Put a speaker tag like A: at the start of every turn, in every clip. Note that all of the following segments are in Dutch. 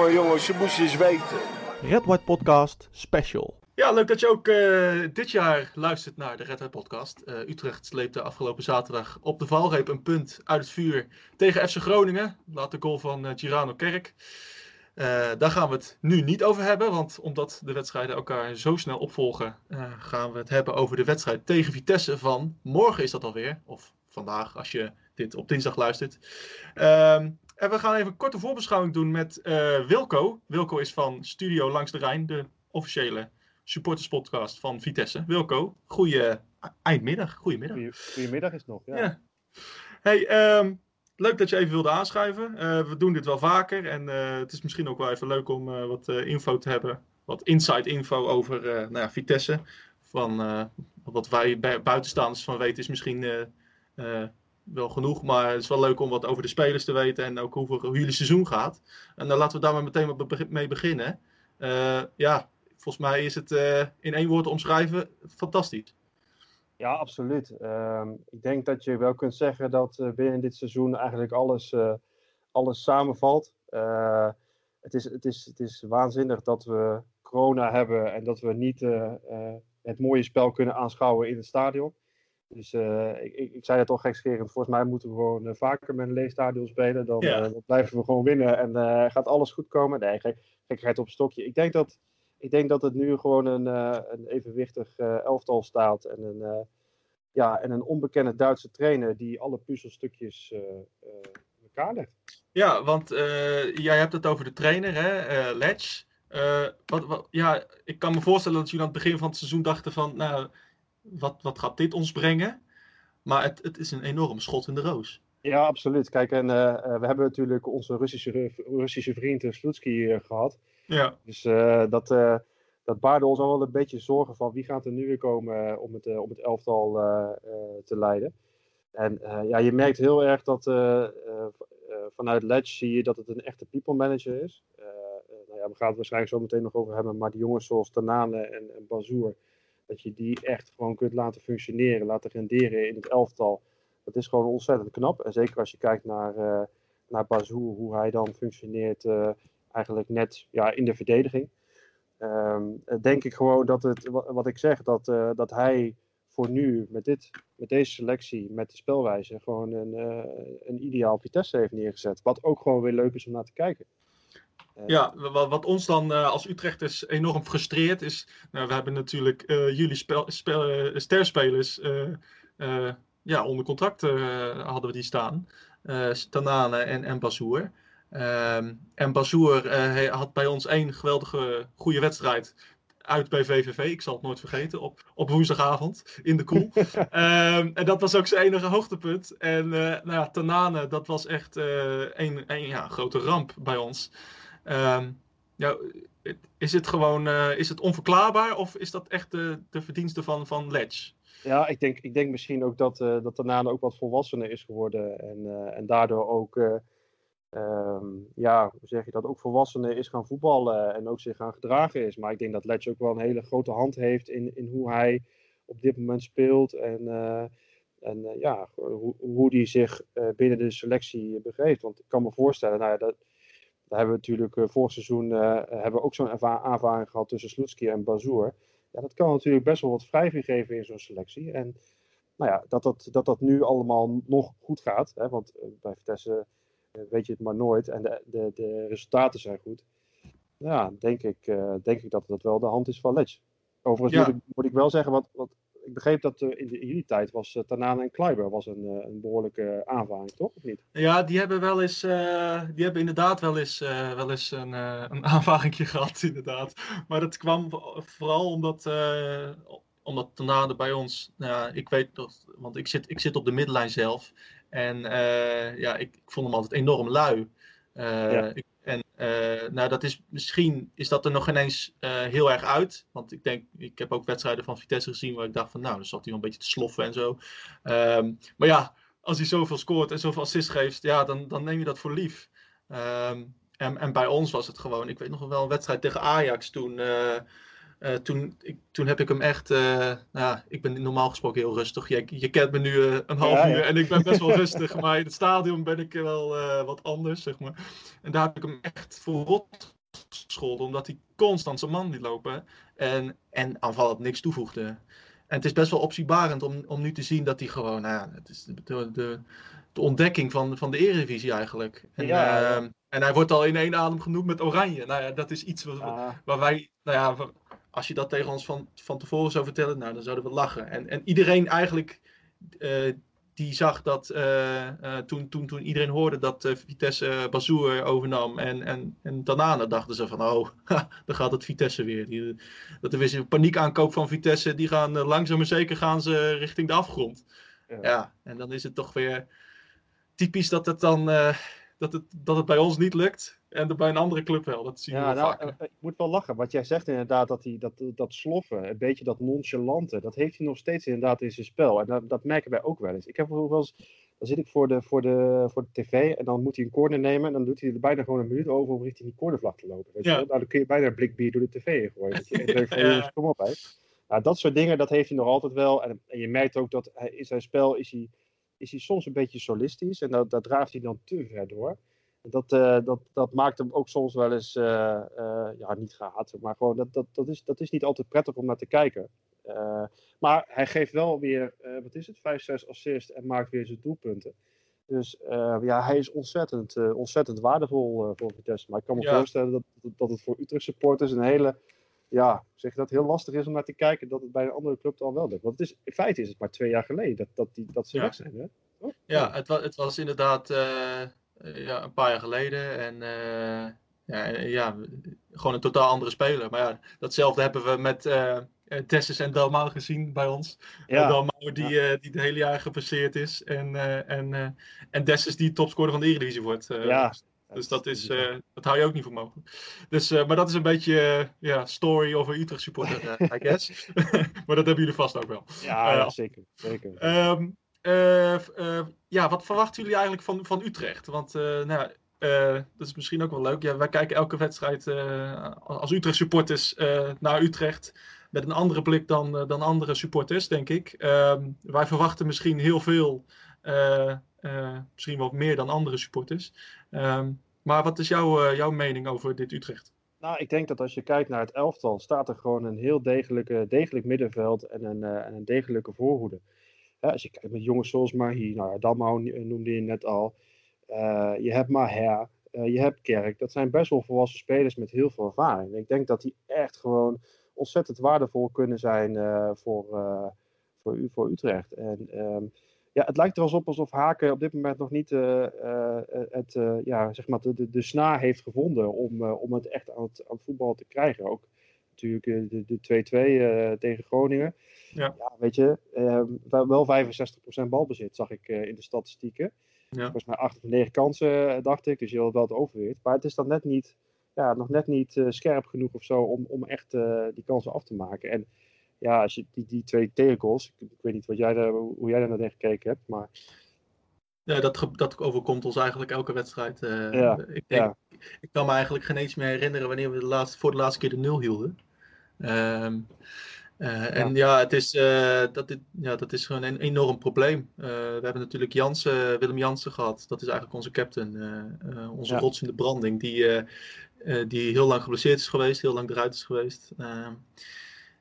A: jongen, jongens, je moest eens weten.
B: Red White Podcast Special.
C: Ja, leuk dat je ook uh, dit jaar luistert naar de Red White Podcast. Uh, Utrecht sleepte afgelopen zaterdag op de valreep een punt uit het vuur tegen FC Groningen. Laat de goal van uh, Girano Kerk. daar gaan we het nu niet over hebben, want omdat de wedstrijden elkaar zo snel opvolgen, gaan we het hebben over de wedstrijd tegen Vitesse van morgen is dat alweer. Of vandaag, als je dit op dinsdag luistert. Um, en we gaan even een korte voorbeschouwing doen met uh, Wilco. Wilco is van Studio Langs de Rijn, de officiële supporterspodcast van Vitesse. Wilco, goeie eindmiddag. Goedemiddag.
D: Goedemiddag is het nog, ja. ja.
C: Hey, um, leuk dat je even wilde aanschuiven. Uh, we doen dit wel vaker en uh, het is misschien ook wel even leuk om wat info te hebben. Wat inside info over nou ja, Vitesse. Van wat wij buitenstaanders van weten is misschien wel genoeg, maar het is wel leuk om wat over de spelers te weten en ook hoe, hoe jullie seizoen gaat. En dan laten we daar maar meteen mee beginnen. Uh, ja, volgens mij is het uh, in één woord omschrijven fantastisch.
D: Ja, absoluut. Uh, ik denk dat je wel kunt zeggen dat uh, binnen dit seizoen eigenlijk alles, alles samenvalt. het, is, het, is, het is waanzinnig dat we corona hebben en dat we niet het mooie spel kunnen aanschouwen in het stadion. Dus uh, ik, ik, zei het al gekscherend. Volgens mij moeten we gewoon uh, vaker met een leestadion spelen. Dan, ja. uh, dan, blijven we gewoon winnen en gaat alles goed komen. Nee, gek, gekheid op stokje. Ik denk dat, ik denk dat het nu gewoon een, een evenwichtig elftal staat. En een, ja, en een onbekende Duitse trainer die alle puzzelstukjes elkaar legt.
C: Ja, want jij hebt het over de trainer, hè, Letch. wat, wat, ja, ik kan me voorstellen dat jullie aan het begin van het seizoen dachten van... Nou, wat, wat gaat dit ons brengen? Maar het, het is een enorm schot in de roos.
D: Ja, absoluut. Kijk, en uh, we hebben natuurlijk onze Russische, Russische vriend Slutsky gehad. Ja. Dus uh, dat, dat baarde ons al wel een beetje zorgen van wie gaat er nu weer komen om, het, om het elftal te leiden. En ja, je merkt heel erg dat vanuit Ledge zie je dat het een echte people manager is. nou ja, we gaan het waarschijnlijk zo meteen nog over hebben, maar die jongens zoals Tanane en, en Bazoer dat je die echt gewoon kunt laten functioneren, laten renderen in het elftal. Dat is gewoon ontzettend knap. En zeker als je kijkt naar, uh, naar Bazoer, hoe hij dan functioneert uh, eigenlijk net ja, in de verdediging. Um, denk ik gewoon dat het, wat ik zeg, dat, uh, dat hij voor nu met, dit, met deze selectie, met de spelwijze, gewoon een, een ideaal Vitesse heeft neergezet. Wat ook gewoon weer leuk is om naar te kijken.
C: Ja, wat, wat, ons dan uh, als Utrechters enorm frustreert is, nou, we hebben natuurlijk uh, jullie spel, spel, uh, sterspelers ja, onder contract hadden we die staan. Tanane en, en Bazoer. Ehm, en Bazoer had bij ons één geweldige goede wedstrijd uit bij VVV. Ik zal het nooit vergeten. Op, op woensdagavond in de koel. um, en dat was ook zijn enige hoogtepunt. En nou ja, Tanane, dat was echt een, een ja, grote ramp bij ons. Ja, is het gewoon uh, is het onverklaarbaar of is dat echt de, de verdienste van, van Ledge?
D: Ja, ik denk, ik denk misschien ook dat, uh, dat ook wat volwassener is geworden. En, uh, en daardoor ook, um, ja, hoe zeg je dat, ook volwassener is gaan voetballen en ook zich gaan gedragen is. Maar ik denk dat Ledge ook wel een hele grote hand heeft in, in hoe hij op dit moment speelt. En, en ja, hoe, hoe die zich binnen de selectie begeeft. Want ik kan me voorstellen, nou ja, dat daar hebben we natuurlijk uh, vorig seizoen uh, hebben we ook zo'n aanvaring gehad tussen Slutsky en Bazoer. Ja, dat kan natuurlijk best wel wat wrijving geven in zo'n selectie. En nou ja, dat dat, dat dat nu allemaal nog goed gaat. Hè, want uh, bij Vitesse weet je het maar nooit. En de, de, de resultaten zijn goed. Ja, denk ik, denk ik dat dat wel de hand is van Ledge. Overigens moet, ik, moet ik wel zeggen, wat, wat ik begreep dat uh, in, de, in die tijd was uh, Tanane en Kleiber was een, uh, een behoorlijke aanvaring, toch? Of niet?
C: Ja, die hebben wel eens, die hebben inderdaad wel eens, wel eens een, een aanvaring gehad, inderdaad. Maar dat kwam vooral omdat, omdat Tanane bij ons, nou ja, ik weet dat, want ik zit, ik zit op de middenlijn zelf. En ja, ik, ik vond hem altijd enorm lui. Ja. Ik, en uh, nou, dat is misschien is dat er nog ineens uh, heel erg uit. Want ik denk, ik heb ook wedstrijden van Vitesse gezien waar ik dacht van, nou, dan zat hij wel een beetje te sloffen en zo. Um, maar ja, als hij zoveel scoort en zoveel assist geeft, ja, dan, dan neem je dat voor lief. Um, en, en bij ons was het gewoon, ik weet nog wel een wedstrijd tegen Ajax toen. Uh, Uh, toen, ik, toen heb ik hem echt. Uh, nou, ik ben normaal gesproken heel rustig. Je, je kent me nu uh, een half ja, uur ja. en ik ben best wel rustig. Maar in het stadion ben ik wel wat anders, zeg maar. En daar heb ik hem echt voor rot gescholden, omdat hij constant zijn man liet lopen. En, en aanvallend niks toevoegde. En het is best wel opzienbarend om, om nu te zien dat hij gewoon. Nou ja, het is de, de, de ontdekking van, van de Eredivisie eigenlijk. En, ja, ehm, en hij wordt al in één adem genoemd met Oranje. Nou ja, dat is iets wat, ah. waar wij. Nou ja, als je dat tegen ons van, van tevoren zou vertellen, nou, dan zouden we lachen. En, en iedereen eigenlijk uh, die zag dat uh, uh, toen, toen, toen iedereen hoorde dat Vitesse Bazoer overnam en, en, en daarna dachten ze van, oh, ha, dan gaat het Vitesse weer. Die, dat er weer een paniekaankoop van Vitesse, die gaan langzaam maar zeker gaan ze richting de afgrond. Ja. ja. en dan is het toch weer typisch dat het dan dat het, dat het bij ons niet lukt. En bij een andere club wel. Dat zie je nou,
D: eh, Ik moet wel lachen. Wat jij zegt inderdaad, dat, die, dat, dat sloffen, een beetje dat nonchalante, dat heeft hij nog steeds inderdaad in zijn spel. En dat, dat merken wij ook wel eens. Ik heb wel eens, dan zit ik voor de, voor, de, voor de tv en dan moet hij een corner nemen. En dan doet hij er bijna gewoon een minuut over om richting die cornervlag te lopen. Weet je Nou, dan kun je bijna een blik bier door de tv in gooien. ja. kom op, hè. Nou, dat soort dingen, dat heeft hij nog altijd wel. En, en je merkt ook dat hij, in zijn spel is hij is hij soms een beetje solistisch. En dat, dat draagt hij dan te ver door. Dat, uh, dat, dat maakt hem ook soms wel eens, uh, uh, ja, niet gehaat, maar gewoon, dat, dat, dat, is, dat is niet altijd prettig om naar te kijken. maar hij geeft wel weer, wat is het, 5, 6 assists en maakt weer zijn doelpunten. Dus ja, hij is ontzettend, ontzettend waardevol voor Vitesse. Maar ik kan me voorstellen dat, dat het voor Utrecht supporters een hele, ja, zeg dat heel lastig is om naar te kijken dat het bij een andere club dan wel lukt. Want het is, in feite is het maar twee jaar geleden dat, dat, die, dat ze
C: ja.
D: weg zijn. Hè?
C: Oh, ja, het was, het was inderdaad uh, ja, een paar jaar geleden. En uh, ja, ja, gewoon een totaal andere speler. Maar ja, datzelfde hebben we met uh, Tessus en Dalmau gezien bij ons. Ja. Dalmau die, ja. die het hele jaar gepasseerd is. En, en, en Dessus die topscorer van de Eredivisie wordt.
D: ja,
C: dus dat, is, uh, dat hou je ook niet voor mogelijk. Dus, uh, maar dat is een beetje uh, ja, story over Utrecht supporter, I guess. maar dat hebben jullie vast ook wel.
D: Ja, ja zeker. zeker.
C: Um, ja, wat verwachten jullie eigenlijk van, van Utrecht? Want nou, dat is misschien ook wel leuk. Ja, wij kijken elke wedstrijd als Utrecht supporters naar Utrecht. Met een andere blik dan, dan andere supporters, denk ik. Um, wij verwachten misschien heel veel. Uh, misschien wel meer dan andere supporters. Um, maar wat is jouw, uh, jouw mening over dit Utrecht?
D: Nou, ik denk dat als je kijkt naar het elftal, staat er gewoon een heel degelijke, degelijk middenveld en een, en een degelijke voorhoede. Ja, als je kijkt met jongens zoals Mahi, nou, Damau noemde je net al. je hebt Maher, je hebt Kerk. Dat zijn best wel volwassen spelers met heel veel ervaring. Ik denk dat die echt gewoon ontzettend waardevol kunnen zijn voor, voor, voor Utrecht. En um, ja, het lijkt er alsof, alsof Haken op dit moment nog niet uh, uh, het, uh, ja, zeg maar de, de, de snaar heeft gevonden om, om het echt aan het, aan het voetbal te krijgen. Ook natuurlijk de 2-2 tegen Groningen. Ja. ja weet je, ehm, wel 65% balbezit zag ik in de statistieken. Ja. Volgens mij 8 of 9 kansen, dacht ik. Dus je had wel het overweert. Maar het is dan net niet, ja, nog net niet scherp genoeg of zo om, om echt die kansen af te maken. En ja, als je die, die twee tegengoals, ik, ik weet niet wat jij daar, hoe jij daar naar gekeken hebt, maar...
C: Ja, dat, dat overkomt ons eigenlijk elke wedstrijd. Uh, ja, ik, denk, ja. ik kan me eigenlijk geen eens meer herinneren wanneer we de laatste, voor de laatste keer de nul hielden. Um, uh, en ja, het is, uh, dat, dit, ja, dat is gewoon een enorm probleem. we hebben natuurlijk Jansen, Willem Jansen gehad. Dat is eigenlijk onze captain. onze ja. rots in de branding. Die, die heel lang geblesseerd is geweest, heel lang eruit is geweest.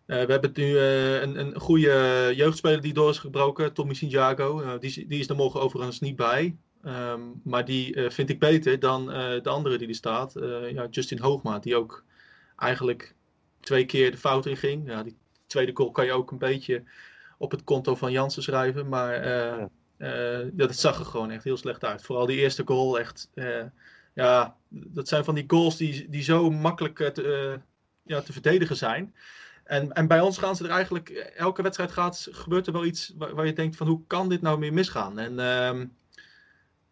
C: Ehm, uh, we hebben nu uh, een, een goede jeugdspeler die door is gebroken, Tommy Santiago. Uh, die, die, is er morgen overigens niet bij. Um, maar die vind ik beter dan de andere die er staat. ja, Justin Hoogma, die ook eigenlijk twee keer de fout in ging. Ja, die tweede goal kan je ook een beetje op het konto van Jansen schrijven. Maar ja, dat zag er gewoon echt heel slecht uit. Vooral die eerste goal, echt. ja, dat zijn van die goals die, die zo makkelijk te, ja, te verdedigen zijn. En, en bij ons gaan ze er eigenlijk, elke wedstrijd gaat, gebeurt er wel iets waar, waar je denkt van hoe kan dit nou meer misgaan? En um,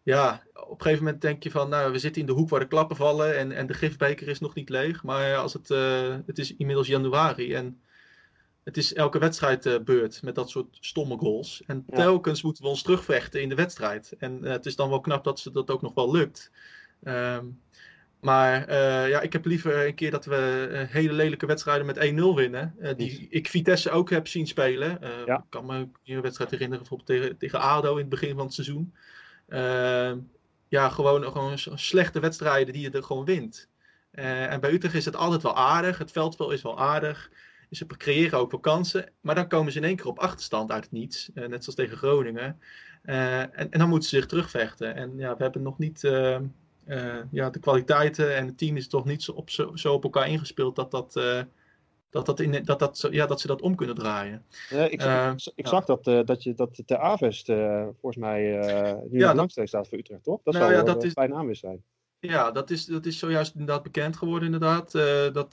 C: ja, op een gegeven moment denk je van, nou, we zitten in de hoek waar de klappen vallen en, en de gifbeker is nog niet leeg. Maar als het, uh, het is inmiddels januari en het is elke wedstrijd uh, beurt met dat soort stomme goals. En ja. telkens moeten we ons terugvechten in de wedstrijd. En uh, het is dan wel knap dat ze dat ook nog wel lukt. Um, Maar ja, ik heb liever een keer dat we hele lelijke wedstrijden met 1-0 winnen. die ik Vitesse ook heb zien spelen. Ik kan me een wedstrijd herinneren, bijvoorbeeld tegen, tegen ADO in het begin van het seizoen. ja, gewoon, gewoon slechte wedstrijden die je er gewoon wint. en bij Utrecht is het altijd wel aardig. Het veldspel is wel aardig. Ze creëren ook wel kansen, maar dan komen ze in één keer op achterstand uit het niets. Net zoals tegen Groningen. En, en, dan moeten ze zich terugvechten. En ja, we hebben nog niet uh, ja, de kwaliteiten en het team is toch niet zo op, zo, zo op elkaar ingespeeld dat, dat, dat, dat, in, dat, dat, ja, dat ze dat om kunnen draaien.
D: Ja, ik, ik, ik zag dat, dat, je, dat de Avest volgens mij nu ja, in staat voor Utrecht, toch? Dat nou, zou ja, dat is, zijn.
C: Ja, dat is, dat is zojuist inderdaad bekend geworden, inderdaad. dat,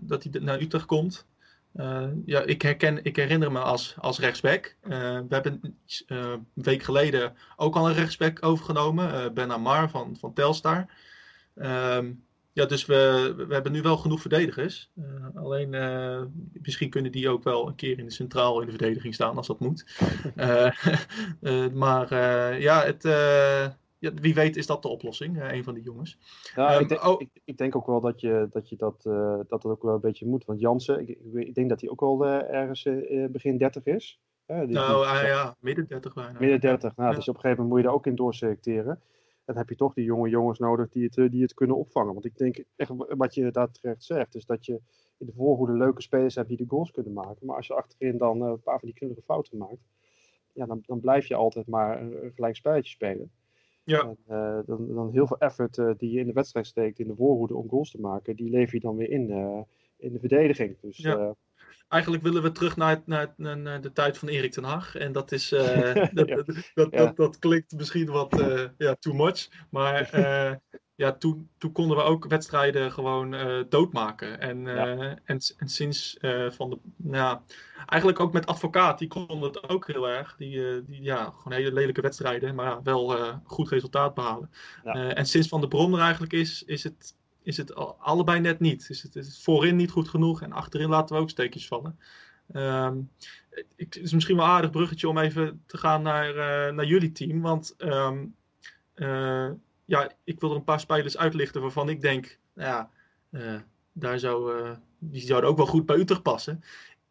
C: dat hij naar Utrecht komt. Uh, ja, ik, herken, ik herinner me als, als rechtsback. Uh, we hebben uh, een week geleden ook al een rechtsback overgenomen. ben Amar van, van Telstar. Ehm, ja, dus we, we hebben nu wel genoeg verdedigers. alleen misschien kunnen die ook wel een keer in de centraal in de verdediging staan als dat moet. maar ja, het, ja, wie weet is dat de oplossing, uh, een van die jongens.
D: Ik, ehm, denk, oh. ik, ik, denk ook wel dat je dat, je dat, uh, dat, ook wel een beetje moet. Want Jansen, ik, ik denk dat hij ook wel uh, ergens begin 30 is.
C: nou die, ja, midden 30 bijna.
D: Midden 30, nou, ja. dus op een gegeven moment moet je daar ook in doorselecteren. Dan heb je toch die jonge jongens nodig die het, die het kunnen opvangen. Want ik denk echt wat je inderdaad terecht zegt, is dat je in de voorhoede leuke spelers hebt die de goals kunnen maken. Maar als je achterin dan een paar van die knullige fouten maakt, ja, dan, dan blijf je altijd maar een gelijk spelletje spelen. Ja. En, uh, dan, dan heel veel effort uh, die je in de wedstrijd steekt in de voorhoede om goals te maken, die lever je dan weer in, uh, in de verdediging. Dus, ja.
C: Eigenlijk willen we terug naar, naar, naar, de tijd van Erik ten Hag. En dat is dat, dat, dat, klinkt misschien wat ja, too much. Maar ja, toen, toen konden we ook wedstrijden gewoon uh, doodmaken. En, uh, en, en sinds uh, van de. Nou, eigenlijk ook met advocaat, die konden het ook heel erg. Die, die ja, gewoon hele lelijke wedstrijden, maar wel goed resultaat behalen. Ja. en sinds Van de Bron er eigenlijk is, is het, is het allebei net niet. Is het, is het voorin niet goed genoeg en achterin laten we ook steekjes vallen. Um, het is misschien wel een aardig bruggetje om even te gaan naar, naar jullie team. Want. Um, ja, ik wil er een paar spelers uitlichten waarvan ik denk, nou ja, uh, daar zou, uh, die zouden ook wel goed bij Utrecht passen.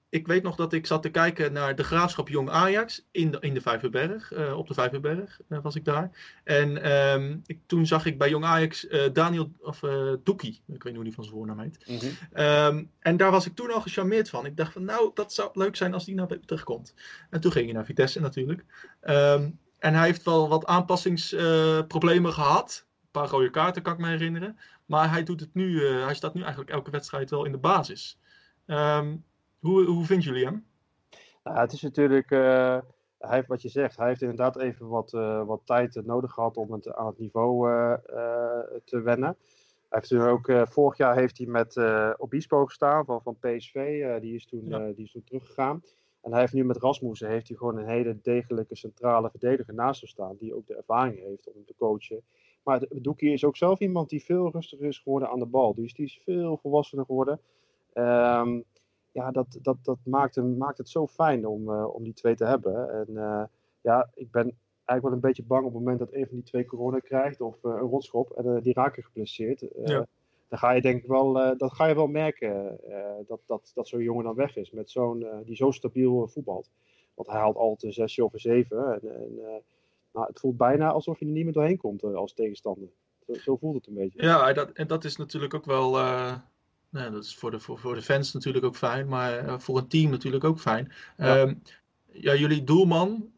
C: Ik weet nog dat ik zat te kijken naar de Graafschap Jong Ajax in de, in de Vijverberg. Uh, op de Vijverberg was ik daar. En um, ik, toen zag ik bij Jong Ajax Daniel, of Doekie, ik weet niet hoe die van zijn voornaam heet. Mm -hmm. um, en daar was ik toen al gecharmeerd van. Ik dacht van nou, dat zou leuk zijn als die naar Utrecht komt. En toen ging hij naar Vitesse natuurlijk. Um, en hij heeft wel wat aanpassingsproblemen gehad. Een paar rode kaarten kan ik me herinneren. Maar hij, doet het nu, uh, hij staat nu eigenlijk elke wedstrijd wel in de basis. Um, hoe, hoe vinden jullie hem?
D: Nou, het is natuurlijk, uh, hij heeft wat je zegt, hij heeft inderdaad even wat, uh, wat tijd nodig gehad om het aan het niveau te wennen. Hij heeft toen ook, vorig jaar heeft hij met Obispo gestaan van, van PSV, die, is toen, ja. die is toen teruggegaan. En hij heeft nu met Rasmussen heeft hij gewoon een hele degelijke centrale verdediger naast hem staan. Die ook de ervaring heeft om hem te coachen. Maar Doekie is ook zelf iemand die veel rustiger is geworden aan de bal. Dus die is veel volwassener geworden. Um, ja, dat, dat, dat maakt, hem, maakt het zo fijn om, uh, om die twee te hebben. En uh, ja, ik ben eigenlijk wel een beetje bang op het moment dat een van die twee corona krijgt. Of uh, een rotschop. En die raken geblesseerd. Ja dan ga je denk ik wel, uh, dat ga je wel merken uh, dat, dat, dat zo'n jongen dan weg is. Met zo'n, uh, die zo stabiel voetbalt. Want hij haalt altijd een zesje of een zeven. En, en nou, het voelt bijna alsof je er niet meer doorheen komt als tegenstander. Zo, zo, voelt het een beetje.
C: Ja, dat, en dat is natuurlijk ook wel. Nou, dat is voor de, voor, voor de fans natuurlijk ook fijn, maar voor een team natuurlijk ook fijn. Ja, um, ja jullie doelman,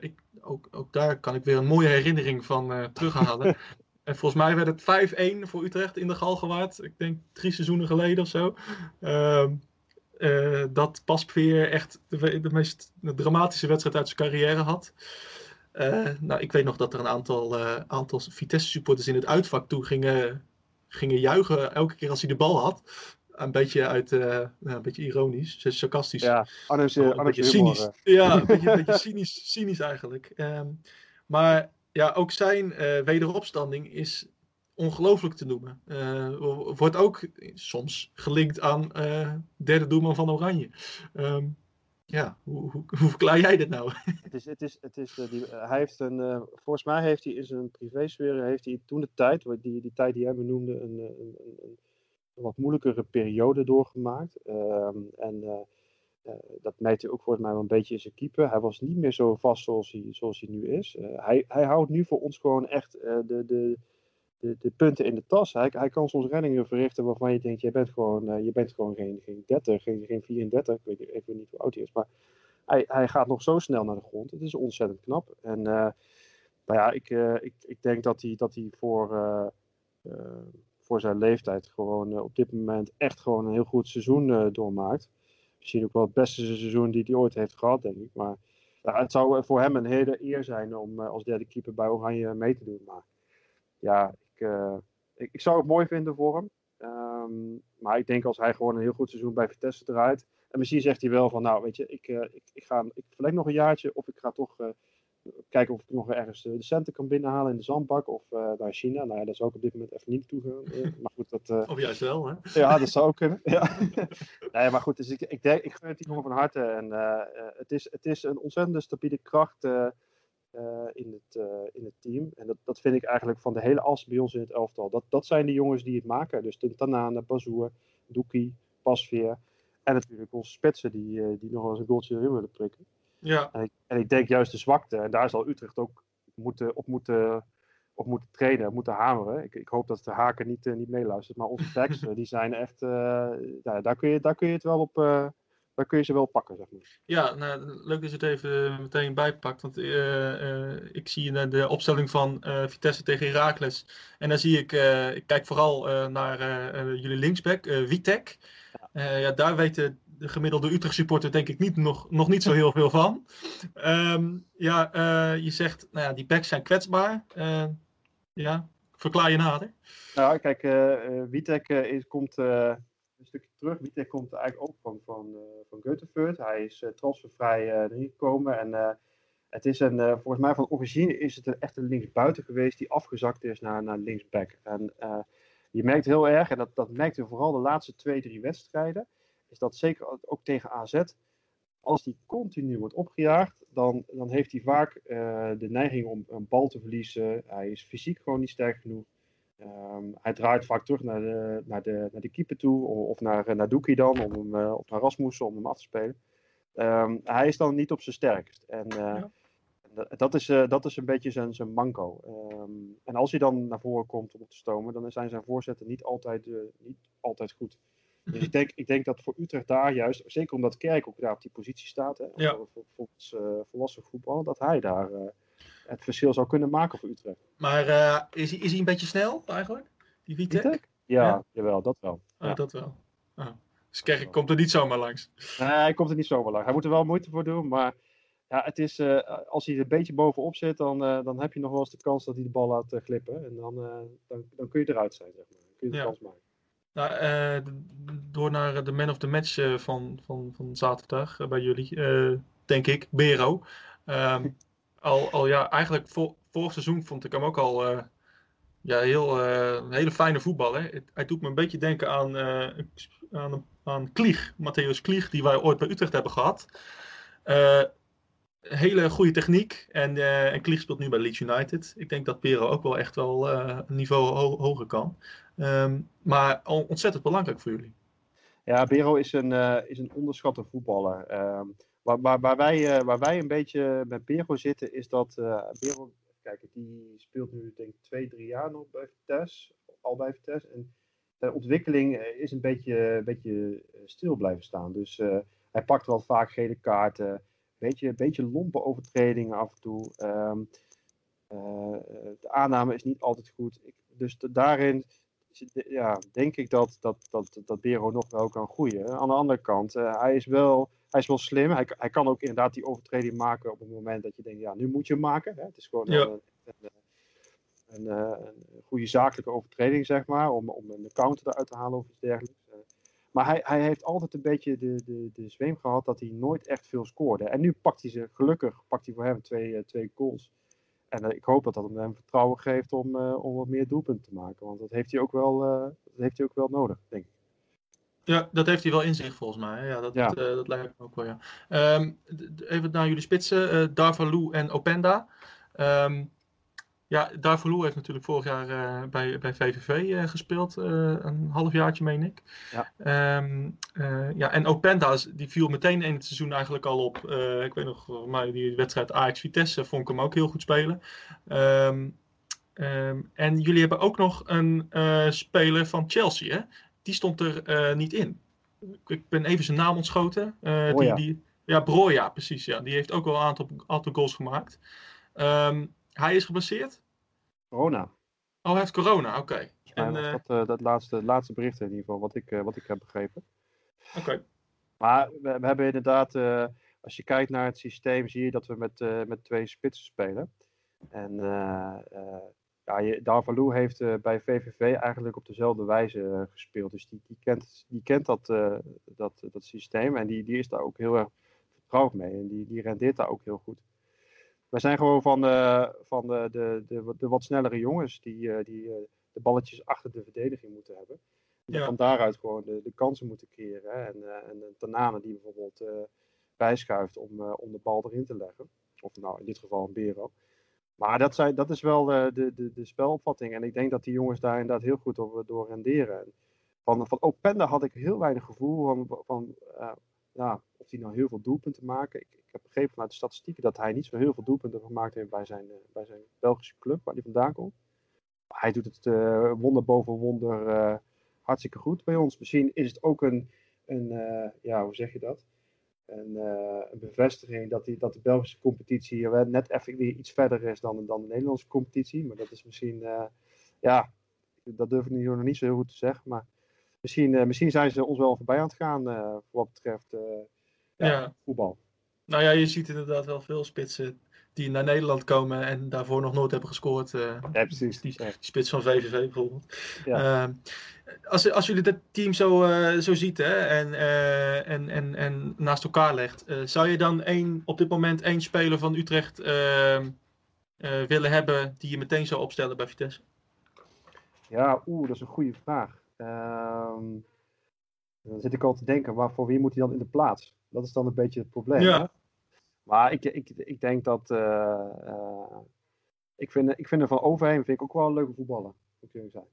C: ik, ook, ook daar kan ik weer een mooie herinnering van terughalen. En volgens mij werd het 5-1 voor Utrecht in de Galgenwaard. Ik denk drie seizoenen geleden of zo. Uh, uh, dat Pasveer echt de, de, meest dramatische wedstrijd uit zijn carrière had. Uh, nou, ik weet nog dat er een aantal, uh, aantal Vitesse-supporters in het uitvak toe gingen, gingen juichen elke keer als hij de bal had. Een beetje uit, nou, een beetje ironisch, sarcastisch.
D: Ja, Arno's,
C: een beetje cynisch. Ja, een beetje, een beetje cynisch, cynisch eigenlijk. Um, maar ja, ook zijn uh, wederopstanding is ongelooflijk te noemen. Uh, wordt ook soms gelinkt aan uh, derde doelman van Oranje. Um, Ja, hoe, hoe, hoe verklaar jij dit nou?
D: Het is, het is, het is, die, hij heeft een, volgens mij heeft hij in zijn privésfeer, heeft hij toen de tijd, die, die tijd die jij benoemde, een, een, een, wat moeilijkere periode doorgemaakt. Ehm, en dat merkte hij ook volgens mij wel een beetje in zijn keeper. Hij was niet meer zo vast zoals hij, zoals hij nu is. hij, hij houdt nu voor ons gewoon echt de, de, de, de, punten in de tas. Hij, hij kan soms reddingen verrichten waarvan je denkt, je bent gewoon, je bent gewoon geen, geen 30, geen, geen 34. Ik weet even niet hoe oud hij is. Maar hij, hij gaat nog zo snel naar de grond. Het is ontzettend knap. En nou ja, ik, ik, ik denk dat hij, dat hij voor, voor zijn leeftijd gewoon op dit moment echt gewoon een heel goed seizoen doormaakt. Misschien ook wel het beste seizoen die hij ooit heeft gehad, denk ik. Maar ja, het zou voor hem een hele eer zijn om als derde keeper bij Oranje mee te doen. Maar ja, ik, ik, ik, zou het mooi vinden voor hem. Um, maar ik denk als hij gewoon een heel goed seizoen bij Vitesse draait. En misschien zegt hij wel van, nou weet je, ik, uh, ik, ik, ga, ik verleng nog een jaartje. Of ik ga toch kijken of ik nog ergens de centen kan binnenhalen in de zandbak. Of uh, naar China. Nou ja, daar zou ik op dit moment even niet toe gaan. maar goed, dat...
C: of juist wel, hè?
D: Ja, dat zou ook kunnen. ja. nee, maar goed, dus ik, ik, denk, ik gun het die jongen van harte. En het, is, het is een ontzettende stabiele kracht... Uh, in, het, uh, in het team. En dat, dat vind ik eigenlijk van de hele as bij ons in het elftal. Dat, dat zijn de jongens die het maken. Dus de Tanane, Bazoer, Doekie, Pasveer. En natuurlijk onze spitsen die, uh, die nog wel eens een goaltje erin willen prikken.
C: Ja.
D: En ik, en ik denk juist de zwakte. En daar zal Utrecht ook moeten, op, moeten, op moeten trainen, moeten hameren. Ik, ik hoop dat de Haken niet, niet meeluistert. Maar onze backs, die zijn echt... daar, daar, kun je, daar kun je het wel op daar kun je ze wel pakken, zeg maar.
C: Ja, nou, leuk dat je het even meteen bijpakt. Want uh, uh, ik zie de opstelling van Vitesse tegen Heracles. En dan zie ik, ik kijk vooral naar jullie linksback, Witek. Ja. ja. daar weten de gemiddelde Utrecht supporter denk ik niet, nog, nog niet zo heel veel van. Um, ja, je zegt, nou ja, die backs zijn kwetsbaar. ja, verklaar je nader.
D: Nou, kijk, Witek is, komt een stukje terug. Witek komt eigenlijk ook van, van, uh, van. Hij is uh, transfervrij uh, erin gekomen. En het is een, volgens mij van origine is het een, echt een linksbuiten geweest die afgezakt is naar, naar linksback. En je merkt heel erg, en dat, dat merkte we vooral de laatste twee, drie wedstrijden, is dat zeker ook tegen AZ, als die continu wordt opgejaagd, dan, dan heeft hij vaak de neiging om een bal te verliezen. Hij is fysiek gewoon niet sterk genoeg. Um, hij draait vaak terug naar de, naar de, naar de keeper toe, of naar, naar Doekie dan, om hem, uh, of naar Rasmussen om hem af te spelen. Um, hij is dan niet op zijn sterkst. En uh, ja. dat, is, uh, dat is een beetje zijn, zijn manco. Um, en als hij dan naar voren komt om op te stomen, dan zijn zijn voorzetten niet altijd, niet altijd goed. Dus ik denk, ik denk dat voor Utrecht daar juist, zeker omdat Kerk ook daar op die positie staat, hè,
C: ja.
D: voor, voor volwassen voetbal, dat hij daar het verschil zou kunnen maken voor Utrecht.
C: Maar uh, is, hij, is hij een beetje snel eigenlijk? Die Vitek?
D: Vitek? Ja, ja, jawel, dat wel.
C: Oh,
D: ja.
C: dat wel. Oh. Dus Kerk komt er niet zomaar langs.
D: Nee, hij komt er niet zomaar langs. Hij moet er wel moeite voor doen, maar ja, het is, uh, als hij er een beetje bovenop zit, dan, uh, dan heb je nog wel eens de kans dat hij de bal laat uh, glippen. En dan, dan, dan kun je eruit zijn, zeg maar. Dan kun je de
C: ja.
D: kans maken.
C: Nou, door naar de man of the match van, van, van zaterdag bij jullie, denk ik, Bero. Um, al, al ja, eigenlijk voor, vorig seizoen vond ik hem ook al ja, heel, een hele fijne voetballer. Hij doet me een beetje denken aan, aan, aan Klieg, Matthäus Klieg, die wij ooit bij Utrecht hebben gehad. hele goede techniek en, en Klieg speelt nu bij Leeds United. Ik denk dat Pero ook wel echt wel een niveau ho hoger kan. Um, maar ontzettend belangrijk voor jullie.
D: Ja, Bero is een, is een onderschatte voetballer. Um, Waar, waar, waar, wij, uh, waar wij een beetje met Bero zitten, is dat uh, Bero, kijk, die speelt nu denk ik twee, drie jaar nog bij Vitesse, al bij Vitesse. En de ontwikkeling is een beetje, een beetje stil blijven staan. Dus hij pakt wel vaak gele kaarten, beetje, beetje lompe overtredingen af en toe. Um, de aanname is niet altijd goed. Ik, dus daarin ja, denk ik dat, dat, dat, dat Bero nog wel kan groeien. Aan de andere kant, hij is wel hij is wel slim. Hij, hij kan ook inderdaad die overtreding maken op het moment dat je denkt, ja, nu moet je hem maken. Hè? Het is gewoon
C: ja.
D: een, een, een, een, goede zakelijke overtreding, zeg maar, om, om een counter eruit te halen of iets dergelijks. Maar hij, hij heeft altijd een beetje de, de, de zweem gehad dat hij nooit echt veel scoorde. En nu pakt hij ze, gelukkig pakt hij voor hem twee, twee goals. En uh, ik hoop dat dat hem vertrouwen geeft om, uh, om wat meer doelpunten te maken. Want dat heeft hij ook wel, uh, dat heeft hij ook wel nodig, denk ik.
C: Ja, dat heeft hij wel in zich volgens mij. Ja, dat,
D: Ja.
C: Dat, eh, dat lijkt me ook wel, ja. Ehm, even naar jullie spitsen. eh Darvalu en Openda. Ehm, ja, Darvalu heeft natuurlijk vorig jaar eh, bij, bij VVV eh, gespeeld. eh, een halfjaartje, meen ik.
D: Ja.
C: Eh, ja, en Openda, die viel meteen in het seizoen eigenlijk al op. Ik weet nog, maar die wedstrijd Ajax-Vitesse vond ik hem ook heel goed spelen. Ehm, ehm, en jullie hebben ook nog een speler van Chelsea, hè? Die stond er niet in. Ik- ben even zijn naam ontschoten. Die, die, ja, Broja, precies. Ja. Die heeft ook wel een aantal, aantal goals gemaakt. Ehm, hij is geblesseerd.
D: Corona.
C: Oh, hij heeft corona, oké. En,
D: was
C: eh,
D: dat, eh, dat laatste, laatste bericht in ieder geval, wat ik, eh, wat ik heb begrepen.
C: Oké.
D: Maar we, we hebben inderdaad, als je kijkt naar het systeem, zie je dat we met, met twee spitsen spelen. En eh ja, Darvalu heeft bij VVV eigenlijk op dezelfde wijze gespeeld. Dus die, die kent, die kent dat, dat, dat systeem en die, die is daar ook heel erg vertrouwd mee. En die, die rendeert daar ook heel goed. Wij zijn gewoon van, de, van de, de, de, de wat snellere jongens die, eh, die eh, de balletjes achter de verdediging moeten hebben. En
C: Ja.
D: van daaruit gewoon de, de kansen moeten keren. hè. En, eh en de Tanane die bijvoorbeeld eh, bijschuift om, om de bal erin te leggen. Of nou in dit geval een Bero. Maar dat, zijn, dat is wel de, de, de spelopvatting. En ik denk dat die jongens daar inderdaad heel goed op, door renderen. En van, van Openda had ik heel weinig gevoel van, van ja, of hij nou heel veel doelpunten maakt. Ik, ik heb begrepen vanuit de statistieken dat hij niet zo heel veel doelpunten gemaakt heeft bij zijn, eh, bij zijn Belgische club waar hij vandaan komt. Maar hij doet het eh, wonder boven wonder eh, hartstikke goed bij ons. Misschien is het ook een, een ja, hoe zeg je dat? Een, bevestiging dat, die, dat de Belgische competitie net even iets verder is dan, dan de Nederlandse competitie. Maar dat is misschien, ja, dat durf ik nu nog niet zo heel goed te zeggen. Maar misschien, eh, misschien zijn ze ons wel voorbij aan het gaan eh, voor wat betreft eh, ja, voetbal.
C: Nou ja, je ziet inderdaad wel veel spitsen die naar Nederland komen en daarvoor nog nooit hebben gescoord. eh,
D: Ja, precies.
C: Die, spits van VVV bijvoorbeeld.
D: Ja.
C: Ehm, als, als jullie dat team zo, zo ziet hè, en, en, en, en naast elkaar legt, zou je dan één, op dit moment één speler van Utrecht ehm, eh, willen hebben die je meteen zou opstellen bij Vitesse?
D: Ja, oeh, dat is een goede vraag. Ehm, dan zit ik al te denken, maar voor wie moet hij dan in de plaats? Dat is dan een beetje het probleem.
C: Ja.
D: Hè? Maar ik, ik, ik denk dat. eh, eh, ik, vind, ik vind er van Overheem vind ik ook wel een leuke voetballer. Moet ik zijn.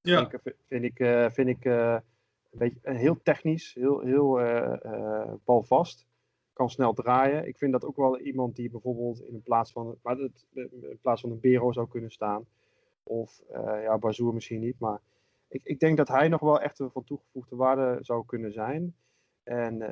C: Ja,
D: Vind ik, vind ik, eh, vind ik een beetje heel technisch, heel, heel balvast. Kan snel draaien. Ik vind dat ook wel iemand die bijvoorbeeld in plaats van, maar het, in plaats van een Bero zou kunnen staan. Of ja, Bazoer misschien niet. Maar ik, ik denk dat hij nog wel echt een van toegevoegde waarde zou kunnen zijn. En uh,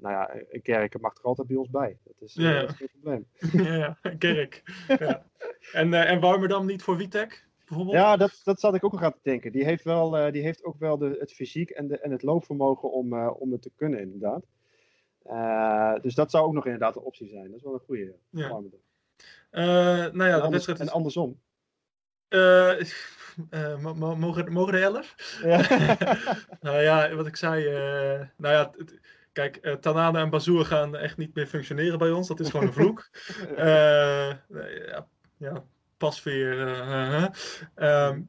D: nou ja, een kerk mag er altijd bij ons bij. Dat is,
C: Ja, ja.
D: dat is geen probleem.
C: ja, ja, Kerk. ja. En, eh en Warmerdam niet voor Witek, bijvoorbeeld?
D: Ja, dat, dat zat ik ook nog aan te denken. Die heeft, wel, eh, die heeft ook wel de, het fysiek en, de, en het loopvermogen om, eh, om het te kunnen, inderdaad. Eh, dus dat zou ook nog inderdaad een optie zijn. Dat is wel een goede.
C: Ja. Eh, nou ja,
D: en,
C: de wedstrijd
D: en
C: is...
D: andersom.
C: Eh, eh, mo- mo- mogen, mogen de elf?
D: Ja.
C: nou ja, wat ik zei. eh, nou ja, kijk, Tanane en Bazoer gaan echt niet meer functioneren bij ons. Dat is gewoon een vloek. Ja, ja, pasveer. eh, eh, ehm,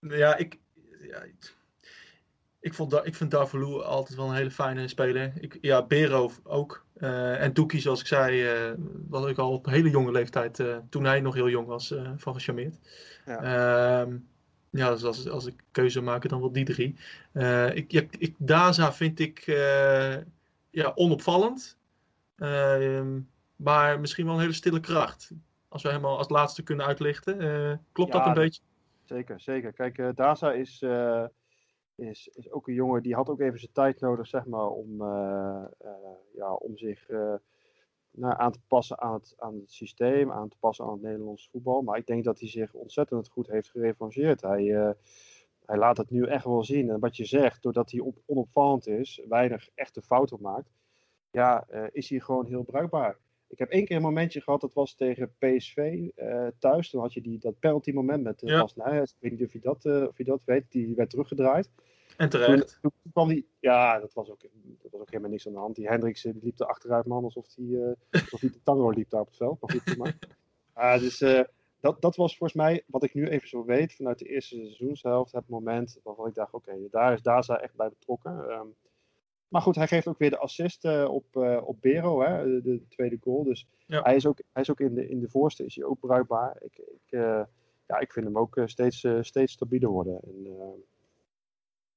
C: ja, ik. Ja, ik- vond ik vind Darvalu altijd wel een hele fijne speler. Ik, ja, Bero ook. Eh, en Doekie, zoals ik zei, eh, was ik al op een hele jonge leeftijd, eh, toen hij nog heel jong was, van gecharmeerd.
D: Ja.
C: Ehm, ja, dus als, als ik keuze maken, dan wel die drie. Ik, ja, ik, Daza vind ik ja, onopvallend. Ehm, maar misschien wel een hele stille kracht. Als we hem al als laatste kunnen uitlichten. Klopt
D: Ja,
C: dat een beetje?
D: Zeker, zeker. Kijk, Daza is, is, is ook een jongen die had ook even zijn tijd nodig, zeg maar, om, eh, eh, ja, om zich eh, nou, aan te passen aan het, aan het systeem, aan te passen aan het Nederlands voetbal. Maar ik denk dat hij zich ontzettend goed heeft gerevancheerd. Hij, hij laat het nu echt wel zien. En wat je zegt, doordat hij op, onopvallend is, weinig echte fouten maakt, ja, is hij gewoon heel bruikbaar. Ik heb één keer een momentje gehad, dat was tegen PSV eh, thuis. Toen had je die, dat penalty moment met uh,
C: Ja.
D: Ik weet niet of je dat, eh, of je dat weet. Die werd teruggedraaid.
C: En terecht.
D: toen kwam die, ja, dat was, ook, dat was ook helemaal niks aan de hand. Die Hendricks die liep er achteruit, man, alsof hij de tango liep daar op het veld. Maar goed, prima. Ah, dus dat, dat was volgens mij, wat ik nu even zo weet, vanuit de eerste seizoenshelft, het moment waarvan ik dacht, oké, daar is Daza echt bij betrokken. Ehm, maar goed, hij geeft ook weer de assist op, op Bero, hè, de, de tweede goal. Dus
C: Ja.
D: hij is ook, hij is ook in, de, in de voorste is hij ook bruikbaar. Ik, ik, eh, ja, ik vind hem ook eh, steeds, eh, steeds stabieler worden. En, eh,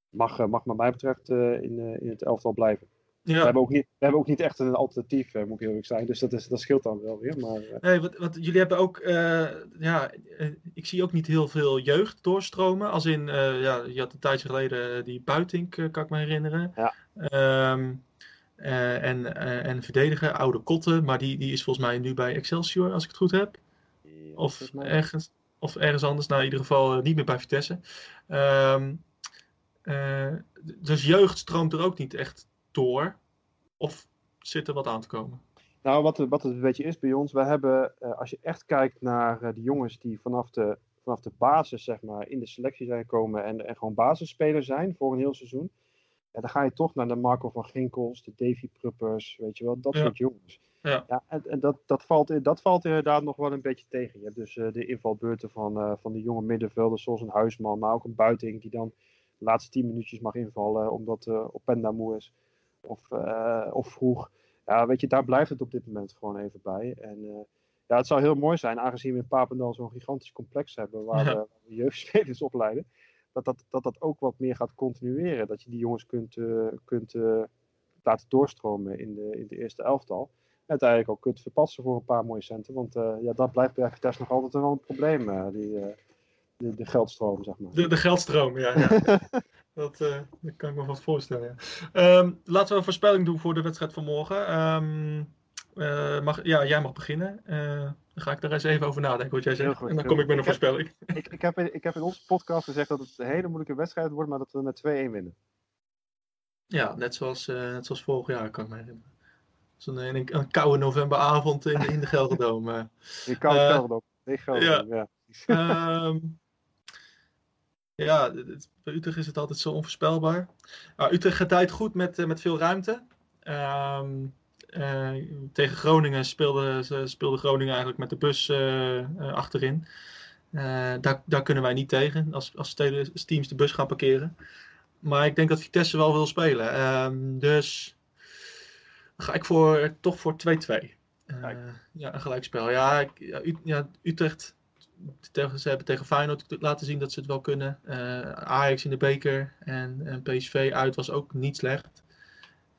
D: mag, eh, mag, wat mij betreft, eh, in, eh, in het elftal blijven. We, hebben ook niet, we hebben ook niet echt een alternatief, eh, moet ik eerlijk zijn. Dus dat, is, dat scheelt dan wel weer. Maar eh,
C: Nee, wat, wat, jullie hebben ook, eh, ja, ik zie ook niet heel veel jeugd doorstromen. Als in, ja, je had een tijdje geleden die Buitink, eh, kan ik me herinneren.
D: Ja.
C: Ehm, eh, en, en verdedigen, oude Kotten, maar die, die is volgens mij nu bij Excelsior, als ik het goed heb. Of ergens, of ergens anders, nou in ieder geval niet meer bij Vitesse. Ehm, eh, dus jeugd stroomt er ook niet echt door. Of zit er wat aan te komen?
D: Nou, wat, het- wat het een beetje is bij ons, we hebben, eh, als je echt kijkt naar eh, de jongens die vanaf de, vanaf de basis, zeg maar, in de selectie zijn gekomen en, en gewoon basisspeler zijn voor een heel seizoen, ja, dan ga je toch naar de Marco van Ginkels, de Davy Pruppers, weet je wel, dat
C: Ja.
D: soort jongens.
C: Ja.
D: en, en dat, dat, valt, dat valt inderdaad nog wel een beetje tegen. Je hebt dus eh, de invalbeurten van, van de jonge middenvelders, zoals een Huisman, maar ook een Buiting die dan de laatste tien minuutjes mag invallen, omdat uh, Openda moe is. Of, uh, of vroeg. Ja, weet je, daar blijft het op dit moment gewoon even bij. En uh, ja, het zou heel mooi zijn, aangezien we in Papendal zo'n gigantisch complex hebben waar, ja. we, jeugdspelers opleiden, dat dat, dat dat ook wat meer gaat continueren. Dat je die jongens kunt, uh, kunt laten doorstromen in de, in de eerste elftal. En uiteindelijk ook kunt verpassen voor een paar mooie centen. Want ja, dat blijft bij Vitesse nog altijd wel een probleem, die, de, de, geldstroom, zeg maar.
C: De, de geldstroom, ja. ja. dat, uh, dat, kan ik me wat voorstellen. Ja. Um, laten we een voorspelling doen voor de wedstrijd van morgen. Um, uh, mag, ja, jij mag beginnen. Uh, dan ga ik daar eens even over nadenken wat jij zegt. Goed, en dan kom ik met een voorspelling.
D: Heb, ik, ik, heb, ik heb in onze podcast gezegd dat het een hele moeilijke wedstrijd wordt, maar dat we met 2-1 winnen.
C: Ja, net zoals, net zoals vorig jaar, kan ik me herinneren. Zo'n een, een, koude novemberavond in, in de Gelderdoom.
D: In koude uh, Gelderdoom. Ja.
C: ja. um, ja, bij Utrecht is het altijd zo onvoorspelbaar. Uh, Utrecht gedijt goed met, uh, met veel ruimte. Um, uh, tegen Groningen speelde, speelde Groningen eigenlijk met de bus achterin. daar, daar kunnen wij niet tegen als, als teams de bus gaan parkeren. Maar ik denk dat Vitesse wel wil spelen. Um, dus ga ik voor, toch voor 2-2. ja, een gelijkspel. Ja, ik, ja, ja Utrecht tegen, ze hebben tegen Feyenoord laten zien dat ze het wel kunnen. Uh, Ajax in de beker en, en, PSV uit was ook niet slecht.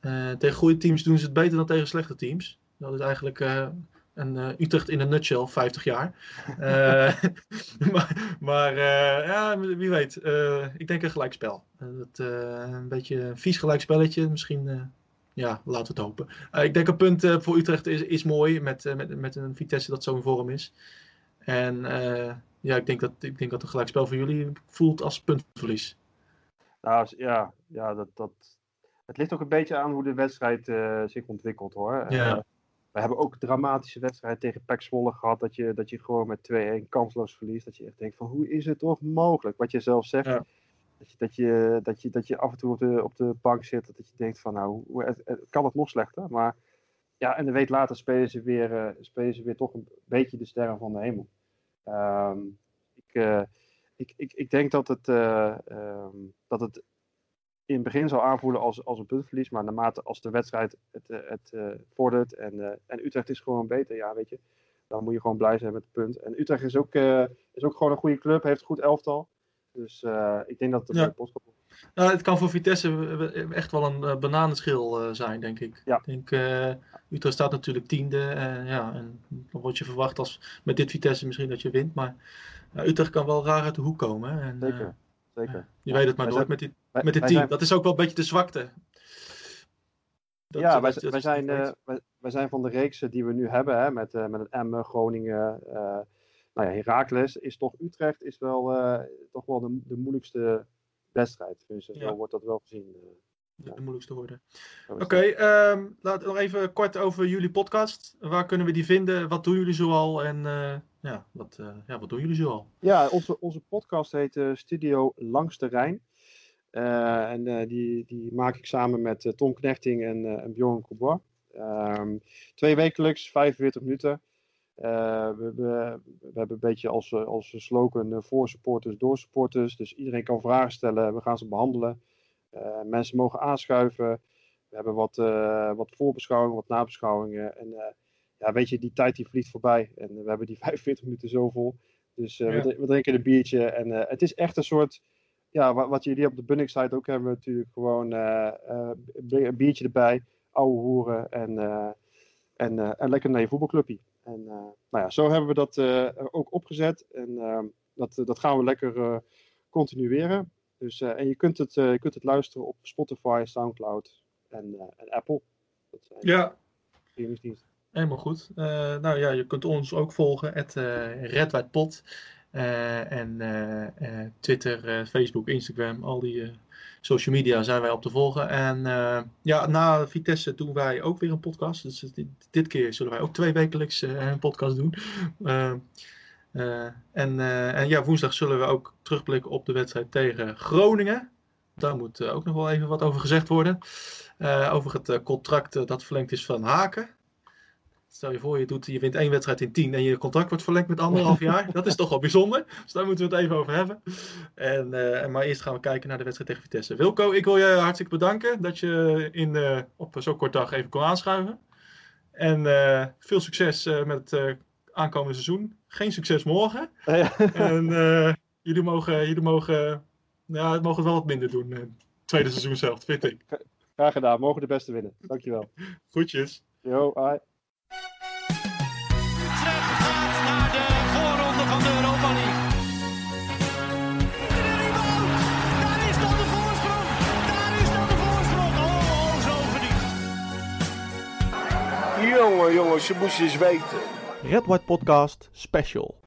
C: Uh, tegen goede teams doen ze het beter dan tegen slechte teams. Dat is eigenlijk uh, een Utrecht in een nutshell, 50 jaar. maar maar ja, wie weet. ik denk een gelijkspel. Dat, een beetje een vies gelijkspelletje. Misschien, ja, laten we het hopen. ik denk een punt voor Utrecht is, is mooi met, met, met een Vitesse dat zo in vorm is. En uh, ja, ik denk, dat, ik denk dat een gelijkspel voor jullie voelt als puntverlies.
D: Nou ja, ja dat, dat, het ligt ook een beetje aan hoe de wedstrijd uh, zich ontwikkelt hoor.
C: Ja.
D: Uh, we hebben ook dramatische wedstrijden tegen Pek Zwolle gehad. Dat je, dat je gewoon met 2-1 kansloos verliest. Dat je echt denkt van hoe is het toch mogelijk? Wat je zelf zegt.
C: Ja.
D: Dat, je, dat, je, dat, je, dat je af en toe op de, op de bank zit. Dat je denkt van nou, hoe, kan het nog slechter? Maar ja, en een week later spelen ze weer, uh, spelen ze weer toch een beetje de sterren van de hemel. Um, ik, uh, ik, ik, ik denk dat het, uh, um, dat het in het begin zal aanvoelen als, als een puntverlies, maar naarmate als de wedstrijd het, het vordert en, en Utrecht is gewoon beter, ja, weet je, dan moet je gewoon blij zijn met het punt. En Utrecht is ook, is ook gewoon een goede club, heeft een goed elftal. Dus ik denk dat het een
C: ja. Nou, het kan voor Vitesse echt wel een uh, bananenschil uh, zijn, denk ik.
D: Ja.
C: Ik denk, uh, Utrecht staat natuurlijk tiende. ja, en dan word je verwacht als met dit Vitesse misschien dat je wint. Maar Utrecht kan wel raar uit de hoek komen. En,
D: Zeker, zeker.
C: je weet het maar nooit met, die, met dit team. Zijn... Dat is ook wel een beetje de zwakte.
D: Dat, ja, wij, wij, zijn, wij, wij, zijn van de reeksen die we nu hebben, hè, met, met het Emmen, Groningen, nou ja, Heracles, is toch Utrecht is wel, toch wel de, de moeilijkste wedstrijd. Dus ja. zo wordt dat wel gezien. Uh,
C: de, ja. de moeilijkste worden. Oké, okay, um, laten we nog even kort over jullie podcast. Waar kunnen we die vinden? Wat doen jullie zoal? En uh, ja, wat, uh, ja, wat doen jullie zoal?
D: Ja, onze, onze podcast heet Studio Langs de Rijn. en die, die maak ik samen met Tom Knechting en, en Bjorn Coubois. Um, twee wekelijks, 45 minuten. Uh, we, we, we, hebben een beetje als, als slogan uh, voor supporters, door supporters. Dus iedereen kan vragen stellen, we gaan ze behandelen. Uh, mensen mogen aanschuiven. We hebben wat, wat voorbeschouwingen, wat nabeschouwingen. En ja, weet je, die tijd die vliegt voorbij. En we hebben die 45 minuten zo vol. Dus we, we, drinken een biertje. En het is echt een soort ja, wat, wat jullie op de Bunnik site ook hebben, natuurlijk gewoon een biertje erbij, ouwe hoeren en, en, en lekker naar je voetbalclubje. En nou ja, zo hebben we dat ook opgezet. En ehm, dat, dat gaan we lekker continueren. Dus, en je kunt, het, je kunt het luisteren op Spotify, Soundcloud en, en Apple.
C: Dat zijn ja. Helemaal goed. Nou ja, je kunt ons ook volgen, Pot. Uh, en Twitter, Facebook, Instagram, al die social media zijn wij op te volgen. En ja, na Vitesse doen wij ook weer een podcast. Dus dit, keer zullen wij ook twee wekelijks een podcast doen. en, en ja, woensdag zullen we ook terugblikken op de wedstrijd tegen Groningen. Daar moet ook nog wel even wat over gezegd worden. over het contract dat verlengd is van Haken. Stel je voor, je, doet, je wint één wedstrijd in tien en je contract wordt verlengd met anderhalf jaar. Dat is toch wel bijzonder. Dus daar moeten we het even over hebben. En, uh, maar eerst gaan we kijken naar de wedstrijd tegen Vitesse. Wilco, ik wil je hartstikke bedanken dat je in, uh, op zo'n kort dag even kon aanschuiven. En uh, veel succes met het aankomende seizoen. Geen succes morgen. Ja. En jullie mogen, jullie mogen, ja, het mogen wel wat minder doen. Het tweede seizoen zelf, vind ik.
D: Graag gedaan. Mogen de beste winnen. Dankjewel.
C: Goedjes.
D: Yo, bye.
B: Jongen, je moest eens weten. Red White Podcast Special.